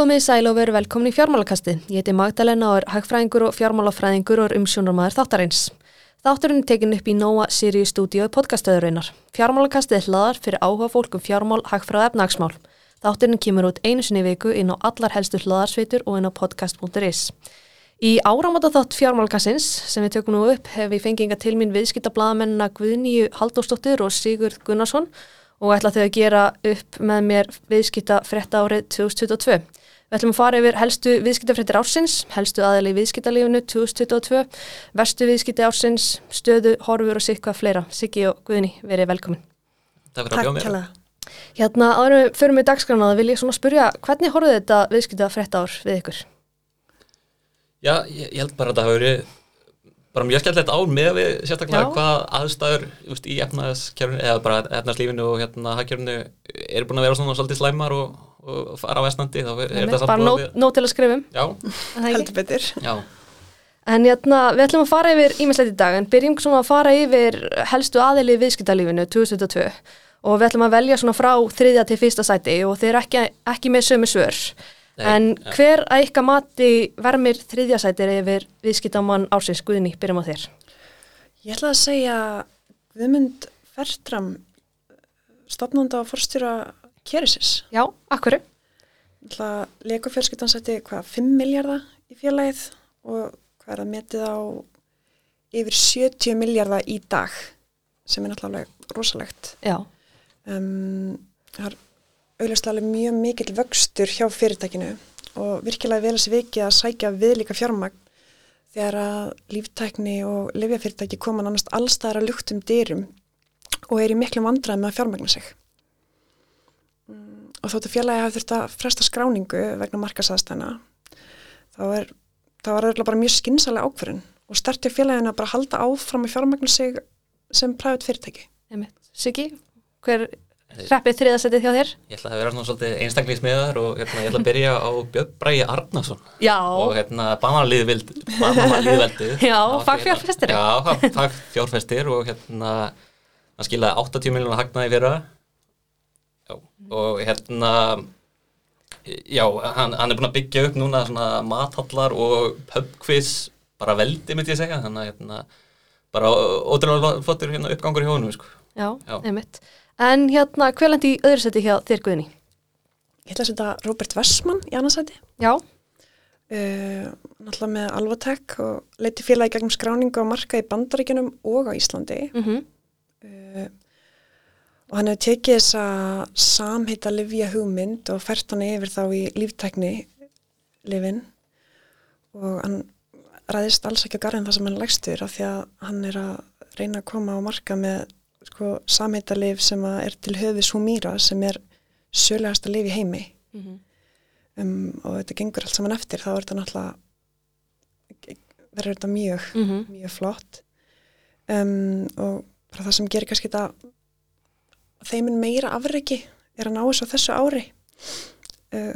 Komið sæl og veru velkomin í fjármálakasti. Ég heiti Magdalena og er hagfræðingur og fjármálafræðingur og umsjónarmæður þáttarins. Þátturinn er tekin upp í Nóa Sirius stúdíu podcastöðurinnar. Fjármálakastið er hlaðar fyrir áhuga fólk um fjármál, hagfræð og efnagsmál. Þátturinn kemur út einu sinni viku inn á allar helstu hlaðarsveitur og inn á podcast.is. Í áramata þátt fjármálakassins sem við tökum nú upp hef við fengið til mín viðskiptablaðamennina Guðnýju Haldósdóttir og Sigurd Gunnarsson og ætla þau að gera upp með mér viðskipta frétta árið 2022. Við ætlum að fara yfir helstu viðskiptafréttir ársins, helstu aðeili viðskiptalífunu 2022, verstu viðskipti ársins, stöðu, horfur og sikvað fleira. Siggi og Guðni, verið velkomin. Takk fyrir að bjóða mér. Hérna, áður við förum í dagskrána, vil ég svona spurja, hvernig horfðu þetta viðskiptafrétta ár við ykkur? Já, ég, ég held bara að þetta hafi verið bara mjög skemmtilegt ár með við sérstaklega Já. hvað aðstæður just, í efnaðskjörnu eða bara efnaðslífinu og hérna hagkjörnu eru búin að vera svona svolítið slæmar og, og fara á vestnandi þá er þetta samt Bara nót, við- nót til að skrifum, Já, heldur betur. Já, En hérna, við ætlum að fara yfir ímislegt í dag, en byrjum svona að fara yfir helstu aðili viðskiptalífinu 2022 og við ætlum að velja svona frá þriðja til fyrsta sæti og þeir eru ekki, ekki með sömu svör. Nei, en ja. hver að ykkar mati vermir þriðja sætir yfir viðskiptamann ársins? Guðni, byrjum á þér. ég ætla að segja Guðmund Fertram stopnanda og forstjóra Keresis Já, akkur? Lego fjölskyldan setti hvað 5 miljardar í félagið og hvað er það metið á yfir 70 miljardar í dag sem er náttúrulega rosalegt Já, um, það er auðvitað mjög mikill vöxtur hjá fyrirtækinu og virkilega vel að sér vikið að sækja viðlíka fjármagn þegar að líftækni og lifjafyrirtæki koma nánast allstæðar að luktum dyrum og er í miklum vandræðum með að fjármagna sig. Og þóttu félagi hafi þurft að fresta skráningu vegna markasaðstæna þá er það var auðvitað bara mjög skynnsalega ákverðin og startið félaginu að bara halda áfram að fjármagna sig sem præðut fyrirtæki. Siggi, hver hreppið þriðja sætið hjá þér? ég ætla að vera svona svolítið einstaklingsmiðar og hérna, ég ætla að byrja á Björn Bræði Arnason Já, og hérna Bananalíðveldið Já, fagfjárfestir. Já, fagfjárfestir og hérna hann skilaði 80 miljonar hagnaði í fyrra já, og hérna já, hann, hann er búin að byggja upp núna svona mathallar og pubquiz bara veldi myndi ég segja þannig að hérna bara ótrúlega flottur hérna uppgangur hjá honum sko. já, Já. einmitt. En hérna, hver lendi í öðru sæti hjá þér Guðni? Ég ætla að setja Robert Westman í annarsæti. Já, Uh, náttúrulega með Alvatek og leiti félagi gegnum skráningu á marka í bandaríkjunum og á Íslandi mhm, uh, og hann hefur tekið þessa samheita livja hugmynd og fært hann yfir þá í líftækni lifin og hann ræðist alls ekki á garðin það sem hann legstur af því að hann er að reyna að koma á marka með sko, samheita liv sem að er til höfðis Humira sem er sögulegasta liv í heimi mhm. um, og þetta gengur allt saman eftir þá er þetta náttúrulega verður þetta mjög, mhm. mjög flott um, og það sem gerir kannski þetta þeimin meira afreiki er að ná þessu á þessu ári uh,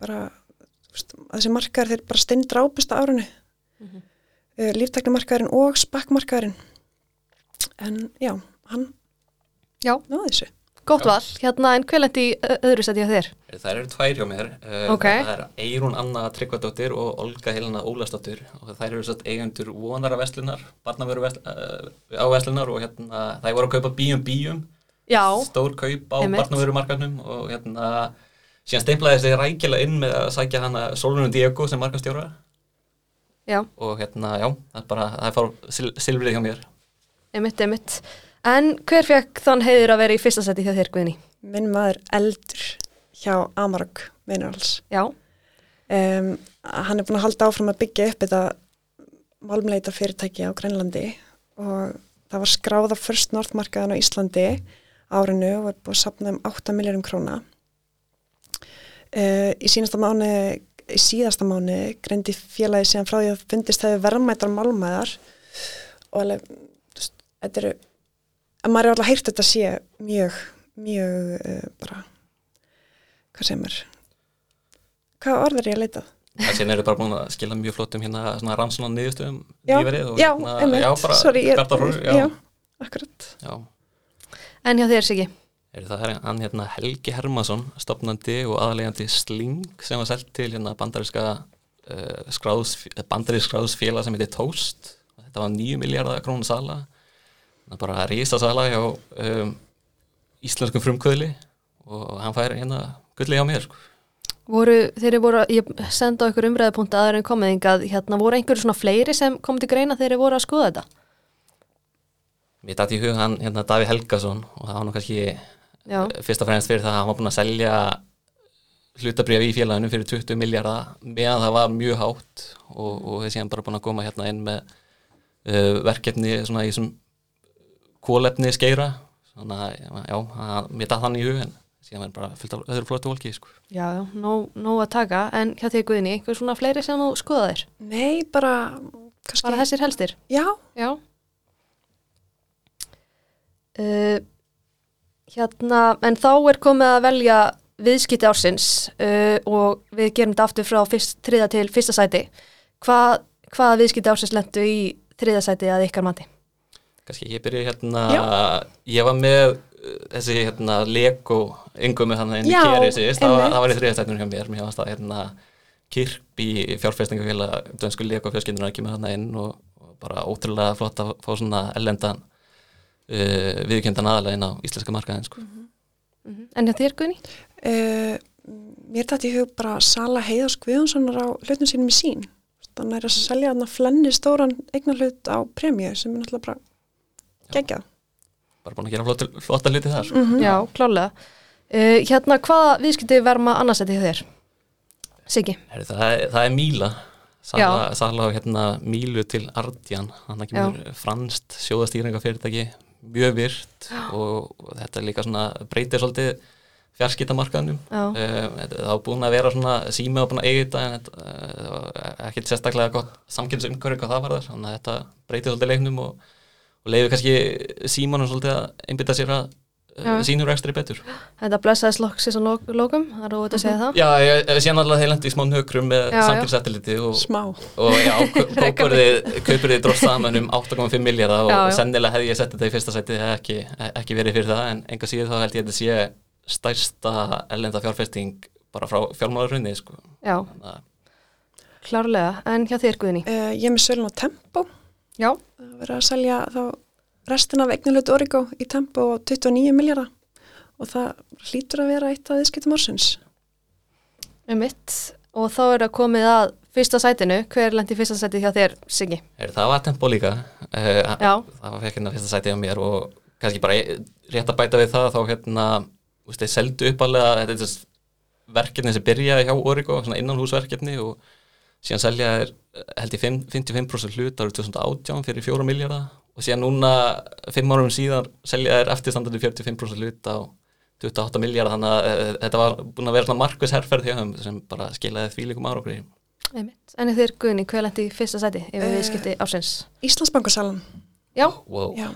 bara að þessi markaður þeir bara steindrápust á árinu Mhm. uh, líftæknumarkaðurinn og spakkmarkaðurinn en já, hann Já. náði þessu Gott val, hérna en hver lendi í öðru hjá þér? Það eru tvær hjá mér. Uh, Ok. Það er Eirún Anna Tryggvadóttir og Olga Helena Ólastóttir og þær eru satt eigendur vonara vestlunar barnavöru uh, á vestlunar og hérna þær voru að kaupa bíum bíum Já, stór kaup á Einmitt. barnavörumarkarnum og hérna síðan steimlaði þessi rækilega inn með að sækja hana Solunum Diego sem markastjóra. Já, og hérna já, það er bara, það er fár sil silfrið hjá mér. Einmitt, einmitt. En hver fekk þann heiður að vera í fyrsta sæti hjá þér Guðni? minn maður eldur hjá Amarok Minerals Já, um, hann er búin að halda áfram að byggja upp þetta málmleita fyrirtæki á Grænlandi og það var skráða First North markaðan á Íslandi árinu og var búin að sapna um 8 miljórum króna. Uh, í sínasta mánu í síðasta mánu greindi félagi síðan frá því að fundist hefur verðmættar málmæðar og alveg þetta eru að maður er alltaf heyrt þetta sé mjög mjög uh, bara hvað sem er hvað orð er ég að leita? Það síðan eru bara búin að skila mjög flottum hérna svona rannsóna niðurstöðum Já, nýverið og já, hérna, einmitt, bara sorry, ég, já, já, akkurat já. en hjá þér Siggi? Er það er hann hérna Helgi Hermansson, stopnandi og aðlegandi Sling sem var selt til hérna bandaríska uh, skráðs, bandarísk skráðsfélag sem heitir Toast. Þetta var 9 miljardar krónu sala. Bara rísa sala hjá um, íslenskum frumkvöðli og hann fær hérna gulli hjá mér sko. Voru, þeir eru voru, ég senda okkur umræðapunkt aðra en komiðingað, hérna voru einhverju svona fleiri sem kom til greina þeir voru að skoða þetta? Mér dætti í hug hann hérna Daví Helgason og það var nú kannski Já, fyrst og fremst fyrir það að hann var búin að selja hlutabrif í félaginu fyrir 20 miljardar meðan það var mjög hátt og, og þessi hann bara búin að koma hérna inn með uh, verkefni svona í þessum kólefni skeira svona, já, hann, mér dætti hann í hug en síðan er bara fullt af öðru flottu volki sko. já, já, nóg, nóg að taka, en hjá því Guðni, einhver svona fleiri sem þú skoðaðir? Nei, bara, kannski, Bara þessir helstir? já, Já. Uh, hérna, en þá er komið að velja viðskipti ársins uh, og við gerum þetta aftur frá fyrst, þriða til fyrsta sæti. Hvað, hvaða viðskipti ársins lendu í þriða sæti að ykkar mati? Kannski ég byrja hérna Já. ég var með uh, þessi hérna Lego yngum með inn í Já, keri síðast, það, var- það í þriðastættunum hjá mér mér fannst það hérna kirp í fjárfestingafélag dönsku Lego fjölskyldunar ekki með hann inn og, og bara ótrúlega flott að fá svona ellendan uh, viðkjöndan aðalega inn á íslenska markaðin sko. En hjá þér Guðni? uh, mér dætti í hug bara Sala Heiðars Guðjónssonar á hlutnum sínum í sín. Þannig er að selja þarna flenni stóran eignarhlut á premju sem er náttúrulega bara geggjað. bara búin að gera flott, flotta hluti þar sko. Já, klálega. Uh, hérna, hvaða viðskipti verma annars þetta hjá þér? Siggi? Heri, það, er, það er Míla Sala, á hérna Mílu til Ardian þannig að kemur franskt sjóðastýringafyrirtæki mjög virt og, og þetta er líka svona breytir svolítið fjarskiptamarkaðnum Já. uh, það var búin að vera svona sími og búin að eiga þetta en þetta uh, ekkert sérstaklega gott samkynnsumhverju hvað það var þar þannig að þetta breytir svolítið leiknum og, og leiður kannski símanum svolítið að einbytta sér að Já. uh, sínur ekstri betur Þetta blessaðis loksis og log logum, það er óvægt að segja það. Já, ég, ég sé náttúrulega þeir lendi í smá nökrum með Já, já. samkynnsættiliti og, Smá. og já, kaupur þið dróst saman um 8,5 miljardar og Já, já. sennilega hefði ég sett þetta í fyrsta sæti það ekki, ekki verið fyrir það en enga síður þá held ég að þetta sé stærsta ellenda fjárfesting bara frá fjármálarunni sko. Já, klárlega. En hjá þér Guðni? Uh, ég er með sölun á Tempo. Já. Það verður að selja þá restin af eignarhlut Origo í Tempo á 29 miljardar og það hlýtur að vera eitt af viðskiptum ársins. Um mitt. Og þá er það komið að fyrsta sætinu. Hver lendi í fyrsta sæti hjá þér, Siggi? Það var tempo líka uh, Já. það var hérna fyrsta sæti á mér og kannski bara ég- rétt að bæta við það þá hérna, þú veist, þeir seldu uppalega þetta er þess verkefni sem byrjaði hjá Origo, svona innanhúsverkefni og síðan selja þeir eh, held ég fimm- 55% hlut árið 2018 fyrir 4 miljardar og síðan núna 5 árum síðan selja þeir eftirstandandi 45% hlut á 28 miljardar þannig að uh, þetta var búin að vera svona markvis herrferð hjá þeim sem bara skilaði því líkum ára okkur Um mitt. En þér Guðni, hver lendi í fyrsta sæti yfir Eh. viðskipti ársins? Íslandsbankasalan. Já, wow. Já.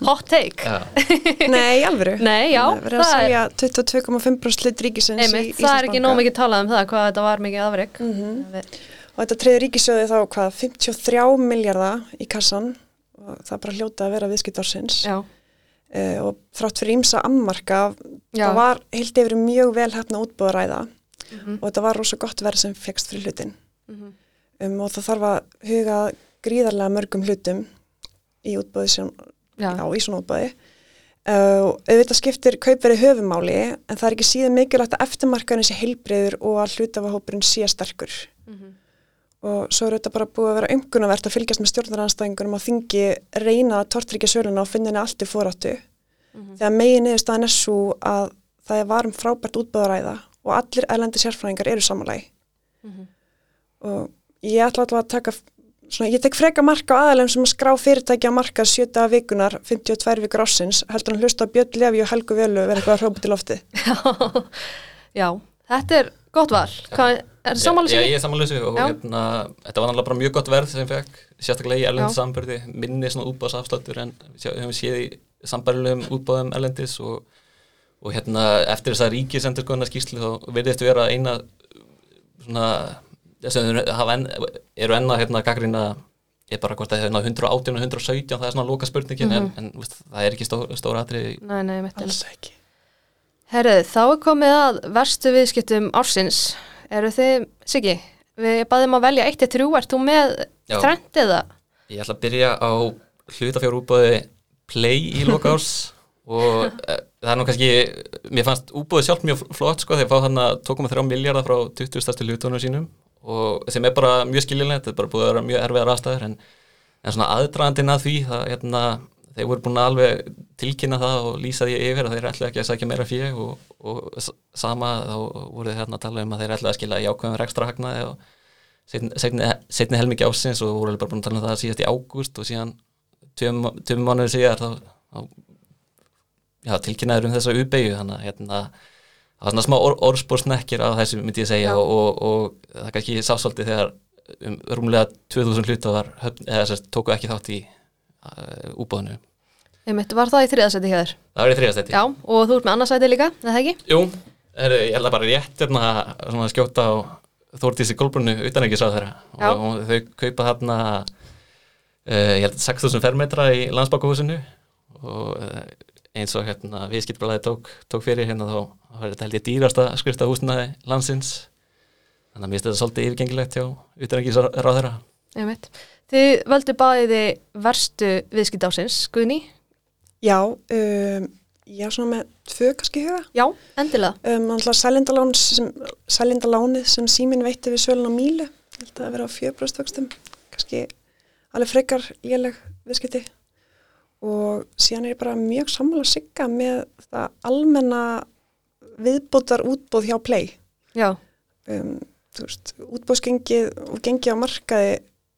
hot take. Já. Nei, alvöru. Nei, já, Það verður að er, selja 22,5% hlut ríkisins einmitt, í það er ekki nóg Íslandsbanka. mikið talað um það, hvað þetta var mikið afreg. Mhm. Við- Og þetta treyður ríkisjóði þá hvað, 53 miljardar í kassan og það er bara hljóta að vera viðskipt ársins. Já, Uh, og þrátt fyrir ímsa ammarka, það var heilt yfir mjög vel hefna útbúðaræða Mhm. og þetta var rosa gott verð sem fegst fyrir hlutin. Mhm. Um, og það þarf að huga gríðarlega mörgum hlutum í útbúði sem, já, já, í svona útbúði. Uh, og auðvitað skiptir kaupverið höfumáli en það er ekki síðan mikilvægt að eftirmarkaðin sé heilbreyður og að hlutafahópurinn sé sterkur. Mhm. Og svo er þetta bara búið að vera umgunavert að fylgjast með stjórnaranstæðingunum og þingi reyna að tortryggja söluna og finna henni allt í fóráttu. Mhm. Þegar megin niðurstaðan er svo að það var um frábært útbúðaræða og allir erlendi sérfræðingar eru samanlægi. Mhm. Og ég ætla alltaf að taka, svona, ég tek freka marka á aðalum sem að skrá fyrirtæki á marka sjöta vikunar, 52 vikur ásins, heldur hann hlusta Björn Lefi og Helgu Velu verið eitthvað að hrópa til lofti. Já, þetta er gott val. Hvað, er það sammála Já, ég er sammála þessu og hérna, þetta var náttúrulega bara mjög gott verð sem fekk, sérstaklega í erlendis Já. samburði, minni svona útbáðsafsláttur en við höfum séð í sambarilegum útbáðum erlendis og, og hérna eftir þess að ríkisendur skoðuna skýrslu þá verðist vera eina svona, þess að hafa enn, eru enn að hérna gaggrina ég bara hvort að hérna 118 og 117 það er svona loka spurningin Mhm. en, en veist, það er ekki stór, stóra atrið Nei, nei, mitt Alls ekki. Herðu, þá er komið að verstu viðskiptum ársins. Eru þið, Siggi, við baðum að velja 1-3, ert þú með Já. trend eða? Ég ætla að byrja á hlutafjárúbóði Play í lokárs og e, það er nú kannski, mér fannst úbóði sjálf mjög flott sko þegar fá hann að 2,3 miljardar frá 20 stærstu hlutunum sínum og sem er bara mjög skiljilegt, þetta er bara búið að vera mjög erfiðar aðstæður en, en svona aðdraðandinn að því það, hérna, þeir voru búin að alveg tilkynna það og lýsa því yfir að þeir ætla ekki að sækja meira fyrir og, og sama þá voru þeir hérna að tala um að þeir ætla að skila jákvæðum rekstra hagnaði og setni, setni, helmingi ásins og voru bara búin að tala um það síðast í ágúst og síðan tveim, tveim mánuði síðar þá, þá já, tilkynnaður um þessa uppeyju þannig að hérna, það var svona smá or, orðspórsnekkir á þessu myndi ég segja og, og, og það kannski sásóldi þegar um, rúmlega 2000 hluta var eða sérst, tóku ekki þátt í úbóðinu. Einmitt, var það í þriðasæti hjá þér? Það var í þriðastætti. Já, og þú ert með annarsæti líka, er það ekki? Jú, er, ég held að bara rétt hérna, skjóta á Þórdísi Kolbrunnu utan ekki sá þeirra Já. og, þau kaupa þarna uh, ég held 6000 fermetra í landsbákuhúsinu og uh, eins og hérna viðskiptblæði tók, tók fyrir hérna þá var þetta held ég dýrasta skrifta húsnaði landsins þannig að mér finnst þetta svolítið yfirgengilegt hjá utan ekki sá þeirra Einmitt. Þið völdu bæði verstu viðskipt ásins, Guðni? Já, um, er svona með tvö kannski huga. Já, endilega. Um, alltaf sælindalánið sem, síminn veitti við svölun á mílu. Ég held að vera á fjöbröðstökstum. Kannski alveg frekar léleg viðskipti. Og síðan er ég bara mjög sammála sigga með þetta almenna viðbútar útbúð hjá Play. Já, Um, þú veist, útbúðsgengið og gengið á markaði,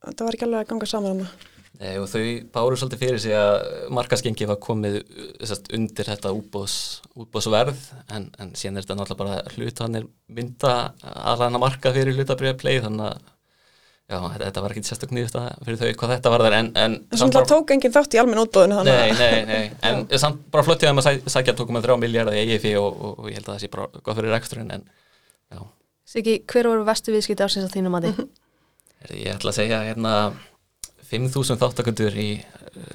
þetta var ekki alveg að ganga saman um það. Nei, og þau báru svolítið fyrir sig að markasgengi var komið uh, sest, undir þetta útbóðs, útbóðsverð en, en síðan er þetta náttúrulega bara hlutanir mynda aðlæna marka fyrir hlutabriða play þannig að já, þetta, var ekki sérstök nýðust fyrir þau hvað þetta var þar en, en En samt það tók enginn þátt í almenn útbúðinu þannig Nei, að nei, nei, en samt bara flott í þeim að sæ- sækja 2,3 miljardar í fyrir og, og, og ég held að það sé bara gott fyrir reksturinn en já, Siggi, hver voru verstu viðskipt ásins á þínu mati? ég ætla að segja hérna 5.000 þáttakundur í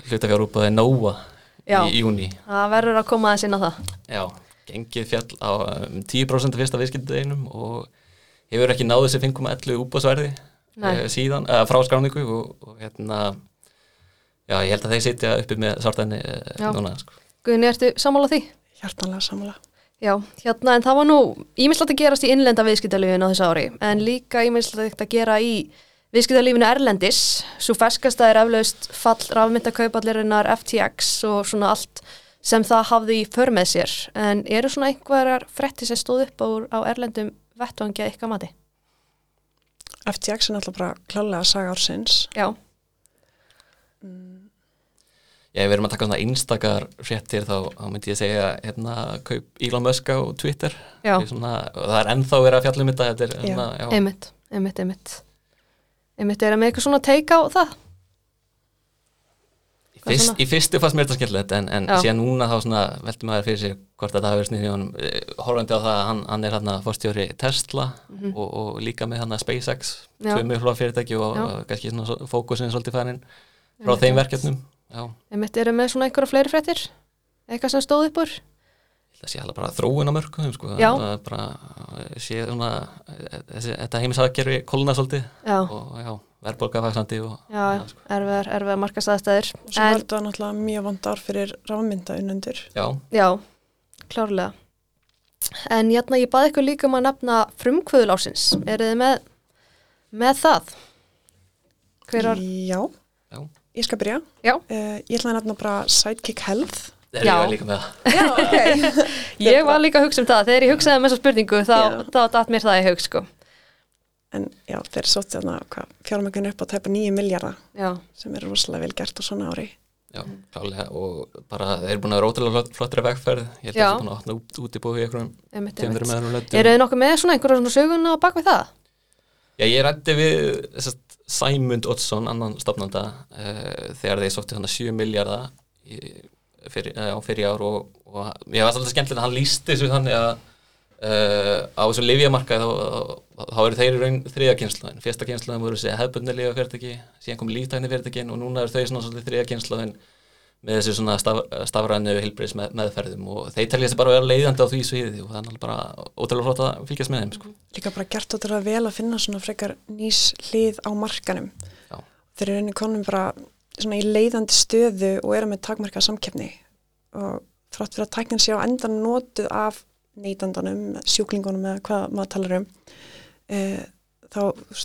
hlutafjárúpaði Nóa Já. í júni Það verður að koma aðeins inn á það. Já, gengið fjall á um, 10% af fyrsta viðskiptadeginum og hefur ekki náðu þessi 5,11 útbásverði Nei. uh, síðan, eða frá skráningu og, og hérna já, ég held að þeir sitja uppi með uh, Já. núna, sko. Guðni, ertu sammála því? hjartanlega sammála. Já, hérna, en það var nú ímislegt að gerast í innlenda viðskiptalífinu á þessu ári, en líka ímislegt að gera í viðskiptalífinu Erlendis, svo ferskasta er eflaust fall rafmyndakaupallarinnar FTX og svona allt sem það hafði í för með sér, en eru svona einhverjar fretti sem stóð upp á, á Erlendum vettvangi að ykkar mati? FTX er náttúrulega bara klálega saga ársins. Já, Já, við erum að taka svona einstakar fréttir þá, þá myndi ég segja hérna, kaup Elon Musk á Twitter Já. Svona, það er ennþá verið að fjalla um þetta þetta er, hérna, já. einmitt, einmitt, einmitt. Einmitt, er það með eitthvað svona teika á það? Í, fyrst, í fyrstu fannst mér þetta skemmtilegt en, en síðan núna þá svona veltum maður fyrir sér hvort að það hafi verið snýðið honum eh, horfandi á það að hann, hann er hérna fórstjóri Tesla og, og líka með hann SpaceX Mhm. Já. tvö mjög flóa fyrirtæki og, kannski svona svo- fókusin svolítið færin frá þeim verkefnum Já, Einmitt, eru með svona einhverja fleiri fréttir? Eitthvað sem stóð upp úr? ég held að sé alveg bara þróun á mörgum sko. Það er bara sé svona þessi, þetta heimisaðgerfi kólna svolítið Já, og já, verðbólka vaksandi og já, sko. erfiðar, erfiðar markastæðstæðir. Og svo var þetta náttúrulega mjög vand ár fyrir rafmynda unnundur. já, Já, klárlega. En hérna ég baði ykkur líka um að nefna frumkvöðul ásins. Eru þið með, með það? Hver var? Já, já, ég skal byrja. Já, Uh, ég ætla að nefna bara Sidekick Health. Er Já. ég líka með það Já, ok. ég var líka að hugsa um það. Þegar ég hugsaði um þessa spurningu þá, þá datt mér það í hug, sko. en já, þeir sótti þarna hvað, fjármöggun upp á tæpa 9 miljardar Já, sem er rosalega vel gert á svona ári. Já, klálega og bara þeir eru búin að vera ótrúlega flott, flottri vegferð ég held að Já. það er búin að opna út, í einhverjum einmitt, tveimur einmitt. með öðrum löndum Eru þið nokkuð með svona einhverja svona söguna á bakvið það? Já, ég rætti við Sæmund Oddsson, annan stopnanda uh, þegar þeir sótti þannig 7 miljardar í, fyrir, uh, á fyrir ár og, og ég var svolítið skemmtilegt að hann lísti þessu þannig að uh, á þessu livjamarkaði þá, þá eru þeir í raun þriða kynslaðin fyrsta kynslaðin voru þessi hefbundni livjafyrirtæki síðan kom líftækni fyrirtækin og núna eru þau svona svolítið þriða kynslaðin með þessu svona staf, stafrænu hilbriðs með, meðferðum og þeir telja þessi bara að vera leiðandi á því sviði og það er náttúrulega bara ótrúlega flott að fylgjast með þeim sko. Líka bara gert ótrúlega vel að finna svona frekar nýs hlið á markanum. Já. Þeir eru henni konum bara svona í leiðandi stöðu og eru með takmarka samkeppni og þrátt fyrir að tæknin sé á endan notuð af neytandanum, sjúklingunum eða hvað maður talar um e, þá,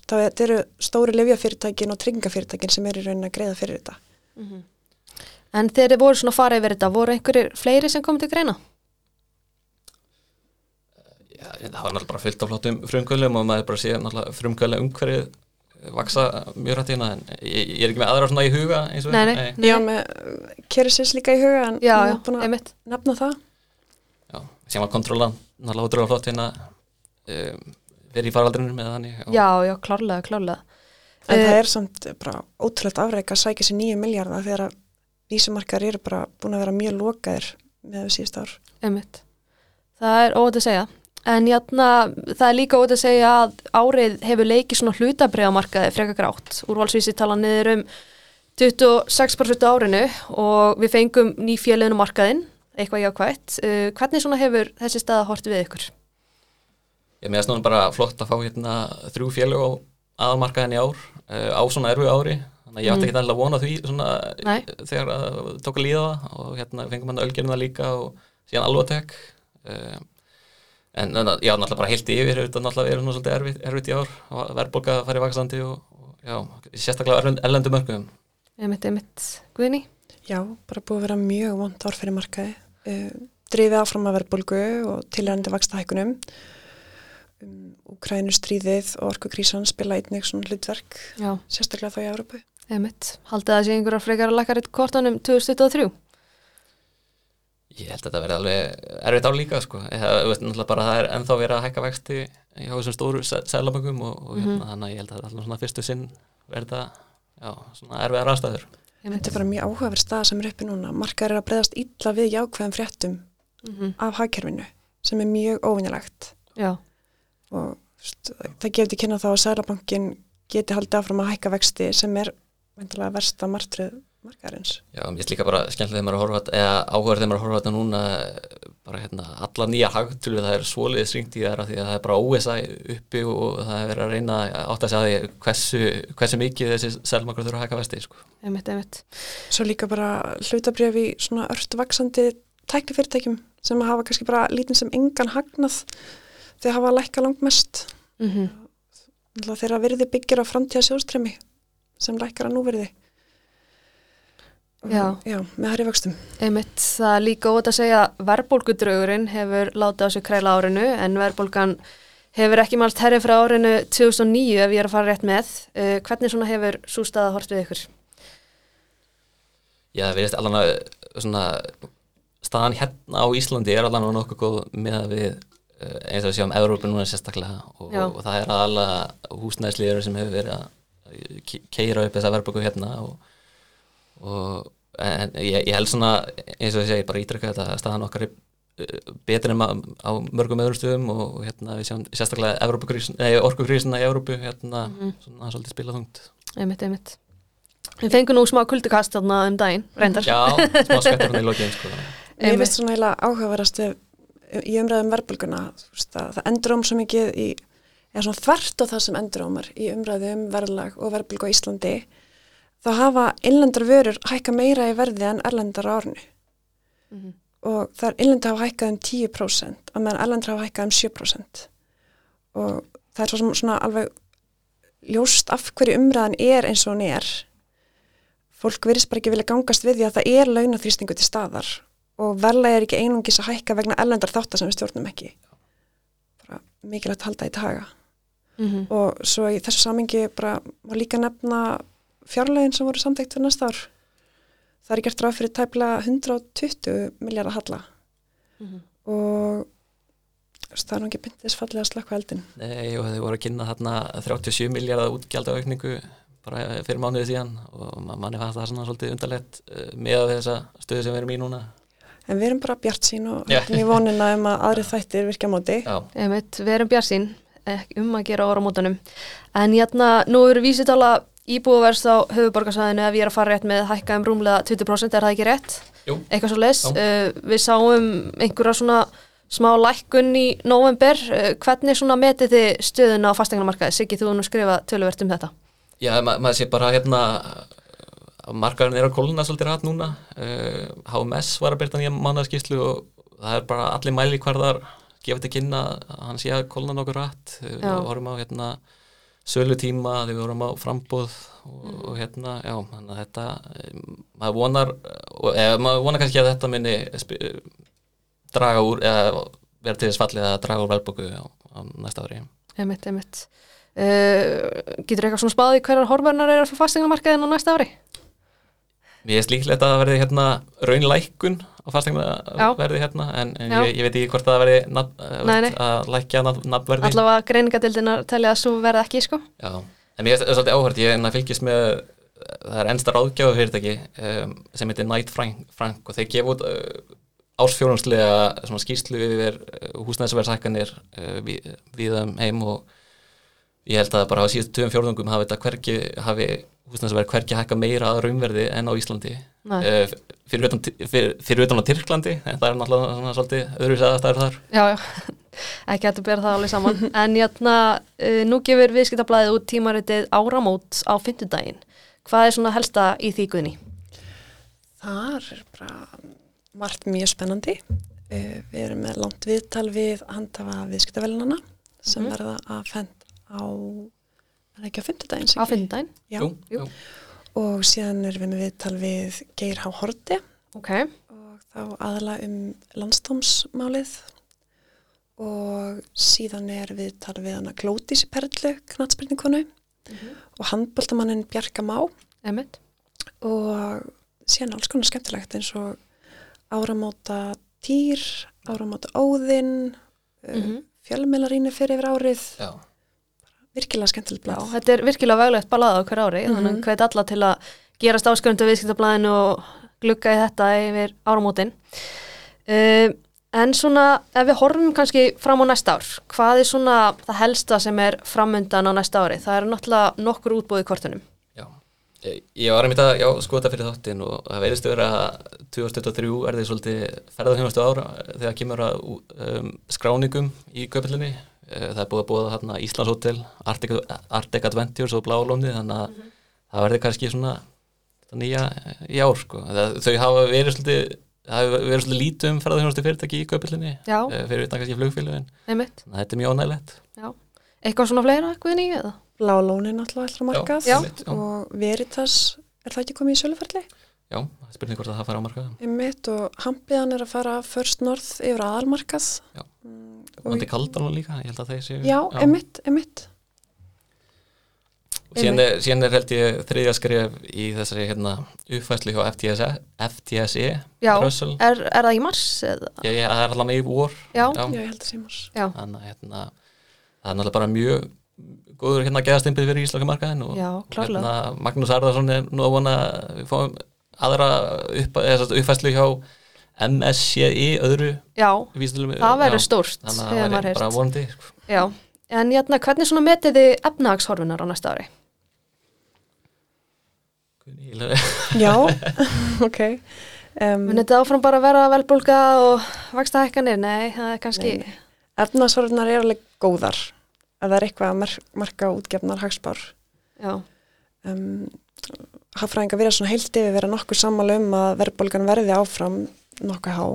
þá eru stóri lefjafyrirtækin og tryggingafyrirtækin sem eru í raunin að greiða fyrir þetta. En þegar þið voru svona að fara yfir þetta, voru einhverjir fleiri sem komið til greina? Já, það var náttúrulega bara fyllt af flottum frumkvölum og maður bara sé náttúrulega frumkvöla umhverfið vaksa mjög rætt hérna en ég, ég er ekki með aðra svona í huga eins og Nei, nei, nei. Já, með Kerisins líka í huga en Já, já, búin að einmitt. nefna það. Já, sem var kontrólan náttúrulega ótrúlega flott hérna um, verið í faraldrinu með þannig Já, já, klárlega, klárlega. En Eh, það er samt bara ótrúlega afreik að sækja sér nýju miljardar þegar að vísumarkar eru bara búin að vera mjög lokaðir með síðust ár. Einmitt. Það er óvægt að segja. En játna, það er líka óvægt að segja að árið hefur leikið svona hlutabriðamarkaði freka grátt. Úrvalsvísi tala niður um 26% á árinu og við fengum ný fjöleinu markaðinn, eitthvað jákvætt. Uh, hvernig svona hefur þessi staða hort við ykkur? Ég meðast núna bara flott að fá hérna þrjú félög á aðalmarkaðin í ár uh, á svona erfu ári þannig að ég átti ekki alltaf að vona því svona þegar að tók að líða það og hérna fengum hann ölgerina líka og síðan alvatek uh, en, já, náttúrulega bara heilt yfir þetta náttúrulega verið nú svolítið erfitt, erfitt í ár og verðbólka farið vaksandi og, og já, sérstaklega erlend- erlendu mörgum Einmitt, einmitt. Guðni? Já, bara búið að vera mjög vond ár fyrir markaði. Uh, drifið áfram að vera bólgu og tilhærandi vaksta hækkunum. Um, Ukrænustríðið og orkukrísan spila einnig svona hlutverk, Já, sérstaklega þá í Európu. einmitt. Haldið það sé einhverja frekar að lækka rétt kortanum 2023? Ég held að þetta verði alveg erfitt ár líka sko. það, veist, náttúrulega bara það er ennþá verið að hækka vexti hjá þessum stóru selaböngum og, og hérna, þannig að ég held að alltaf svona fyrstu sinn verða já, svona erfiðar aðstæður. Þetta er bara mjög áhugaverð stað sem er uppi núna. Markaðir er að breyðast illa við jákvæðum fréttum Mm af hagkerfinu sem er mjög óvinnilegt Já, og st, það gefur til kynna þá að Sælabankin geti haldið áfram að hækka vexti sem er vendilega versta martröð markaðarins. Já, mér finnst líka bara skemmtilega þegar maður að horfa eða áhugaður þegar maður að horfa á þetta núna bara hérna, alla nýja hagtölu það er svoleiðis ringt í þeirra því að það er bara OSI uppi og það er verið að reyna að átta sig að því hversu, hversu mikið þessi selmakar þurfa að hækka vesti sko. einmitt, einmitt. Svo líka bara hlutabrjöf í svona ört vaksandi tæknifyrirtækjum sem hafa kannski bara lítinn sem engan hagnað þegar hafa lækka langt mest. Mm Þeirra virði byggir á framtíða sjóðstremi sem lækkar að núverði. Já. Já, með hærri vöxtum. Einmitt, það er líka ótt að segja að verðbólgudraugurinn hefur látið á sig kræla árinu en verðbólgan hefur ekki mælst herri frá árinu 2009 ef ég er að fara rétt með. Uh, hvernig svona hefur svo staða hort við ykkur? Já, það verðist allan að svona, staðan hérna á Íslandi er allan að nokkuð góð með að við eh, eins og við sjáum Európa núna sérstaklega og, og það er aðalega húsnæðslýður sem hefur verið að ke- keira upp þessa verðböku hérna og, og en ég, ég held svona eins og ég segi bara ítrekka þetta að staðan okkar er eh, betri en ma- á mörgum öðrum stöðum og, hérna við sjáum sérstaklega orkukrísina í Európu hérna svona svolítið spilaþungt Einmitt, einmitt. Við fengum nú smá kuldukast þarna um daginn, reyndar. Já, smá skvættur hann í lokiðin sko Einmitt. finnst svona eiginlega áhugaverðast í umræðum veist, að það endur óm svo mikið í eða svona þvert á það sem endur ómar í umræðu um verðlag og verðbólgu á Íslandi þá hafa innlendar vörur hækka meira í verði en erlendar á árinu Mhm. og það er innlendar hafa hækkað um 10% að meðan erlendar hafa hækkað um 7% og það er svo sem svona alveg ljóst af hverju umræðan er eins og hún er fólk virðist bara ekki vilja gangast við því að það er launaþrýstingu til staðar og verðlega er ekki einungis að hækka vegna ellendar þáttar sem við stjórnum ekki. Bara mikilvægt halda í taga. Mm Og svo í þessu samingi bara líka nefna fjárlegin sem voru samtækt fyrir næsta ár. Það er gert ráð fyrir tæplega 120 miljardar halla Mhm. og þú veist, það er nú ekki byndið þess fallega að slökka eldin. Nei, og þau voru að kynna þarna 37 miljardar útgjaldaaukningu bara fyrir mánuði síðan og ma- manni fannst það svona svolítið undarlegt uh, með þessa stöðu sem við erum í núna. En við erum bara bjart sín og í vonina um að aðri þættir virkja móti. Við erum bjarsinn um að gera áramótanum. En jæna, nú eru vísitala íbúðverðs á höfuborgarsæðinu ef ég er að fara rétt með hækka um rúmlega 20% er það ekki rétt? Jú. Eitthvað svo leis. Já. Uh, við sáum einhverja svona smá lækkun í november. Uh, hvernig svona metið þið stöðuna á fastegnamarkaði? Siggi, þú nú skrifað töluvert um þetta. Já, ma maður sé bara hérna að markaðurinn er að kóluna svolítið rætt núna uh, HMS var að byrta nýja mánaðarskíslu og það er bara allir mæli hverðar gefa þetta kynna að hann sé að kóluna nokkur rætt við vorum á hérna sölutíma, þegar við vorum á frambóð og, og hérna, já, þannig að þetta um, maður vonar eða, maður vonar kannski að þetta minni sp- draga úr eða vera til þess fallið að draga úr velbóku á, á næsta ári Einmitt, einmitt. Uh, getur eitthvað svona spáði hverjar horfarnar eru fyrir fastegnamarkaðin á næsta ári? Mér er líklegt að það verði hérna raunlækkun á fastegna Já. verði hérna en, en ég, ég veit ekki hvort það verði nafn, Nei, nei. að lækja nafn- nafnverði Allavega greiningadildinar telja að svo verði ekki, sko. Já, en mér er svolítið áhört ég er að fylgjast með það er ennsta ráðgjáðu fyrirtæki um, sem heitir Knight Frank, Frank og þeir gefa út uh, ársfjórumslega svona skýrslu yfir uh, húsnæðsverðshækkanir uh, við, við um heim og ég held að bara á síðustu tveim fjórðungum hafi þetta hvergi, hafi húsnæðsverð hvergi hækka meira að raunverði en á Íslandi uh, fyrir, utan, fyrir, fyrir utan á Tyrklandi en það er náttúrulega svona svolítið öðru sæðastæður þar Já, já, ekki hægt að bera það alveg saman. en jætna, uh, nú gefur viðskiptablaðið út tímaritið áramót á fimmtudaginn. Hvað er svona helsta í því guðni? Þar er bara margt mjög spennandi. Uh, við erum með langt viðtal við handhafa viðskiptavelunana sem Mhm. verða að fend á, er það ekki á fimmtudaginn? Á fimmtudaginn? Já, Jú, jú. jú. og síðan erum við með viðtal við Geir H. Horti Ok, og þá aðala um landstómsmálið og síðan er viðtal við hana Glódísi Perlu, knatsbyrningkonu og handbóltamannin Bjarka Má emitt. og síðan alls konar skemmtilegt eins og áramóta týr, áramóta óðinn, mm Mhm. -hmm. fjölmelarínu fyrir yfir árið, Já. Virkilega skemmtilegt Já, blað. þetta er virkilega veglegt ballað á hver ári, þannig Mhm. að hvet alla til að gerast áskröndu viðskiptablaðinu og glugga í þetta yfir áramótin. Uh, en svona, ef við horfum kannski fram á næsta ár, hvað er svona það helsta sem er framundan á næsta ári? Það eru náttúrulega nokkur útbúið í kortunum. Já, ég, var að já, skoða fyrir þáttinn og það verðist að vera að 2023 er þið svolítið ferðarþjónustu ára þegar kemur að um, skráningum í köpillinni. Það er búið að búa þarna Íslands Hotel, Arctic, Arctic Adventures og Blálóndi þannig að það verði kannski svona nýja í ár sko. Það, þau hafa verið svolítið það hafa verið svolítið lítið um ferðarþjónustu fyrirtæki í köpillinni Já, fyrir utan kannski að þetta er mjög ánægilegt. Já. Eitthvað svona fleira, Guðni, eða? Blá lónin alltaf allra markað Já. einmitt, já. og Veritas er það ekki komið í söluferli? Já, það er spurning hvort að það fara á markaða. Einmitt og Hampiðan er að fara First North yfir aðalmarkað. Já. Mm, Og þetta kaldan og líka, ég held að þeir séu já, einmitt. Og síðan er, síðan er held ég þriðja skref í þessari hérna, uppfæslu hjá FTSE, FTSE Já, er, er það í mars? Eða? Ég, ég, það er allan í vor. Já, Já, ég held að sé mars. já, Þannig að hérna, það er náttúrulega bara mjög góður hérna geðastimpið fyrir íslaka markaðin og já, hérna, Magnús Arðarsson er nú að vona að við fáum aðra upp, eða, sem sagt, uppfæslu hjá MSCI öðru Já, vísindulum. það verður Já, stórt, Þannig að það væri bara vonandi. sko. Já, en jætna, hvernig svona metið þið efnahagshorfinar á næsta ári? Já, ok. Um, Mun þetta áfram bara að vera velbólga og vaksta hækkanir? Nei, það er kannski... Nei, Efnaðsvarðunar er alveg góðar. Ef það er eitthvað að marka útgefnar hagspár. Já, Um, Hagfræðingar verða svona heilt yfir vera nokkuð sammála um að verðbólgan verði áfram nokkuð há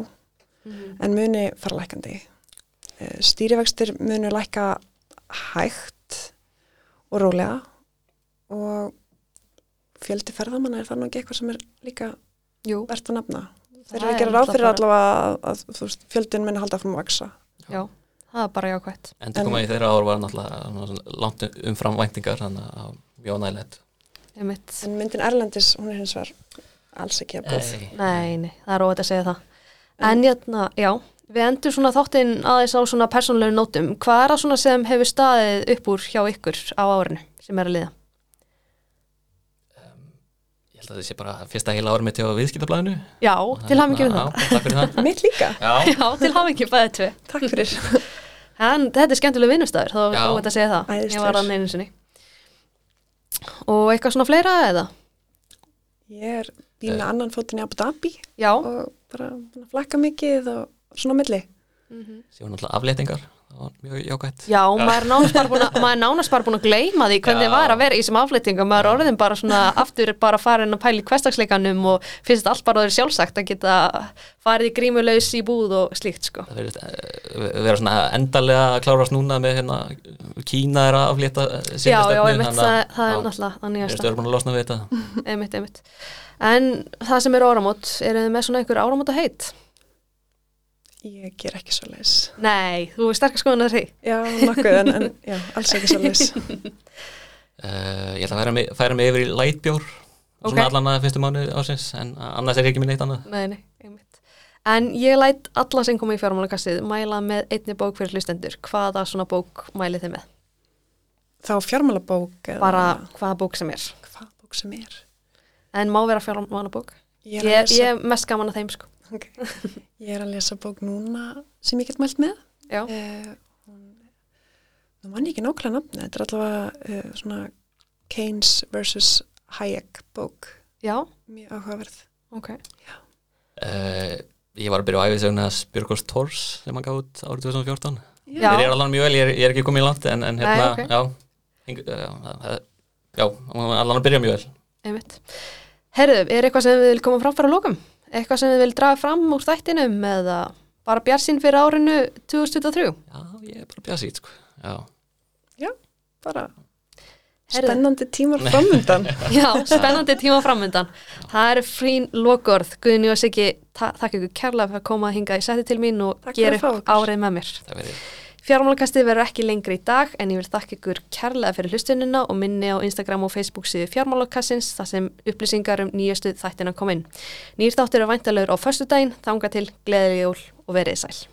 en muni fara lækandi. Eh, Stýrivextir muni lækka hægt og rólega og fjöldi ferðamanna er það nú ekki eitthvað sem er líka jú, verðt að nefna. Þeir Það eru að er gera ráð fyrir allavega að, að þú veist, fjöldin muni halda fram að vaksa. já, það er bara jákvætt. Endur koma í þeirra ár var náttúrulega langt umfram væntingar þannig að það En myndin Erlendis, hún er hins vegar alls ekki að góð. Nei, nei, það er óvægt að segja það. En jætna, já, við endur svona þáttinn aðeins á svona persónulegu nótum. Hvað er það svona sem hefur staðið upp úr hjá ykkur á árinu sem er að liða? Ég held að það sé bara fyrsta heila ári mitt hjá viðskiptablaðinu Já, til hafingi með það. Já, Takk fyrir það Mitt líka, Já, Já, til hafingi bæðið tvö. takk fyrir. En þetta er skemmtilega vinnustæður, þá Já. óvægt að segja það. Æðislegur. Ég var að neinu sinni. Og eitthvað svona fleira eða? Ég er býð með annan fótinn í Abu Dhabi Já. og bara flakka mikið og svona milli. Sér var náttúrulega var mjög jákvæmt. Já, maður er nánast bara búin að, er að gleyma því hvernig það var að vera í þessum aflýtingum, maður er orðin bara svona aftur bara að pæla í hverstagsleikanum og finnst allt bara orðið sjálfsagt að geta farið í grímulaus í búð og slíkt sko. Það verður uh, vera svona endalega að klárast núna með hérna, Kína er að aflétta Já, já, einmitt, það, það er náttúrulega það Ég nýjasta, er búin að losna við þetta. einmitt, einmitt. En það sem eru áramót, eru þið með svona einhver áramóta heit? Ég ger ekki svo leis. Nei, þú er sterkast skoðan að því. Já, nokkuð, en, en já, alls ekki svo leis. Uh, ég ætla að færa mig, færa mig yfir í lightbjór Ok. svona allan að fyrstu mánu ásins en annars er ég ekki minn eitt annað Nei, nei, einmitt. En ég læt alla sem koma í fjármálakassið mæla með einni bók fyrir hlustendur. Hvaða svona bók mælið þið með? Þá fjármálabók eða Bara hvaða bók sem er. hvað bók sem er. En má vera fjármálabók? Ég Ég, ég er mest gaman að þeim sko. Ok. ég er að lesa bók núna sem ég get mælt með. Já. Eh, nú mann ég ekki nákvæmlega nafni, þetta er allavega uh, svona Keynes versus Hayek bók, Já, mjög áhugaverð. ok. uh, Ég var að byrja á æfisöguna Spjörgórs Tors sem hann gaf út árið 2014 Já. Þeir eru allan mjög vel, ég er, ég er ekki komið í langt en, en hérna, Nei, ok. já uh, já, já, að byrja mjög vel Einmitt. Herðu, er eitthvað sem við vil koma fram fyrir að lókum? Eitthvað sem við vil draga fram úr þættinum eða bara bjarsinn fyrir árinu 2023? Já, ég er bara bjásít sko. Já, Bara Heyrðu. spennandi tímar framöndan. Já, spennandi tíma framöndan. Það eru frín lokorð. Guðni og Siggi, ta þakka ykkur kærlega fyrir að koma að hinga í seti til mín og Takk gera upp árið með mér. Fjármálakastið verður ekki lengri í dag en ég vil þakka ykkur kærlega fyrir hlustunina og minni á Instagram og Facebook síðu Fjármálakassins þar sem upplýsingar um nýjastu þættina kom inn. Nýr þáttur er væntalögur á föstudaginn, þanga til gleðileg jól og verið sæl.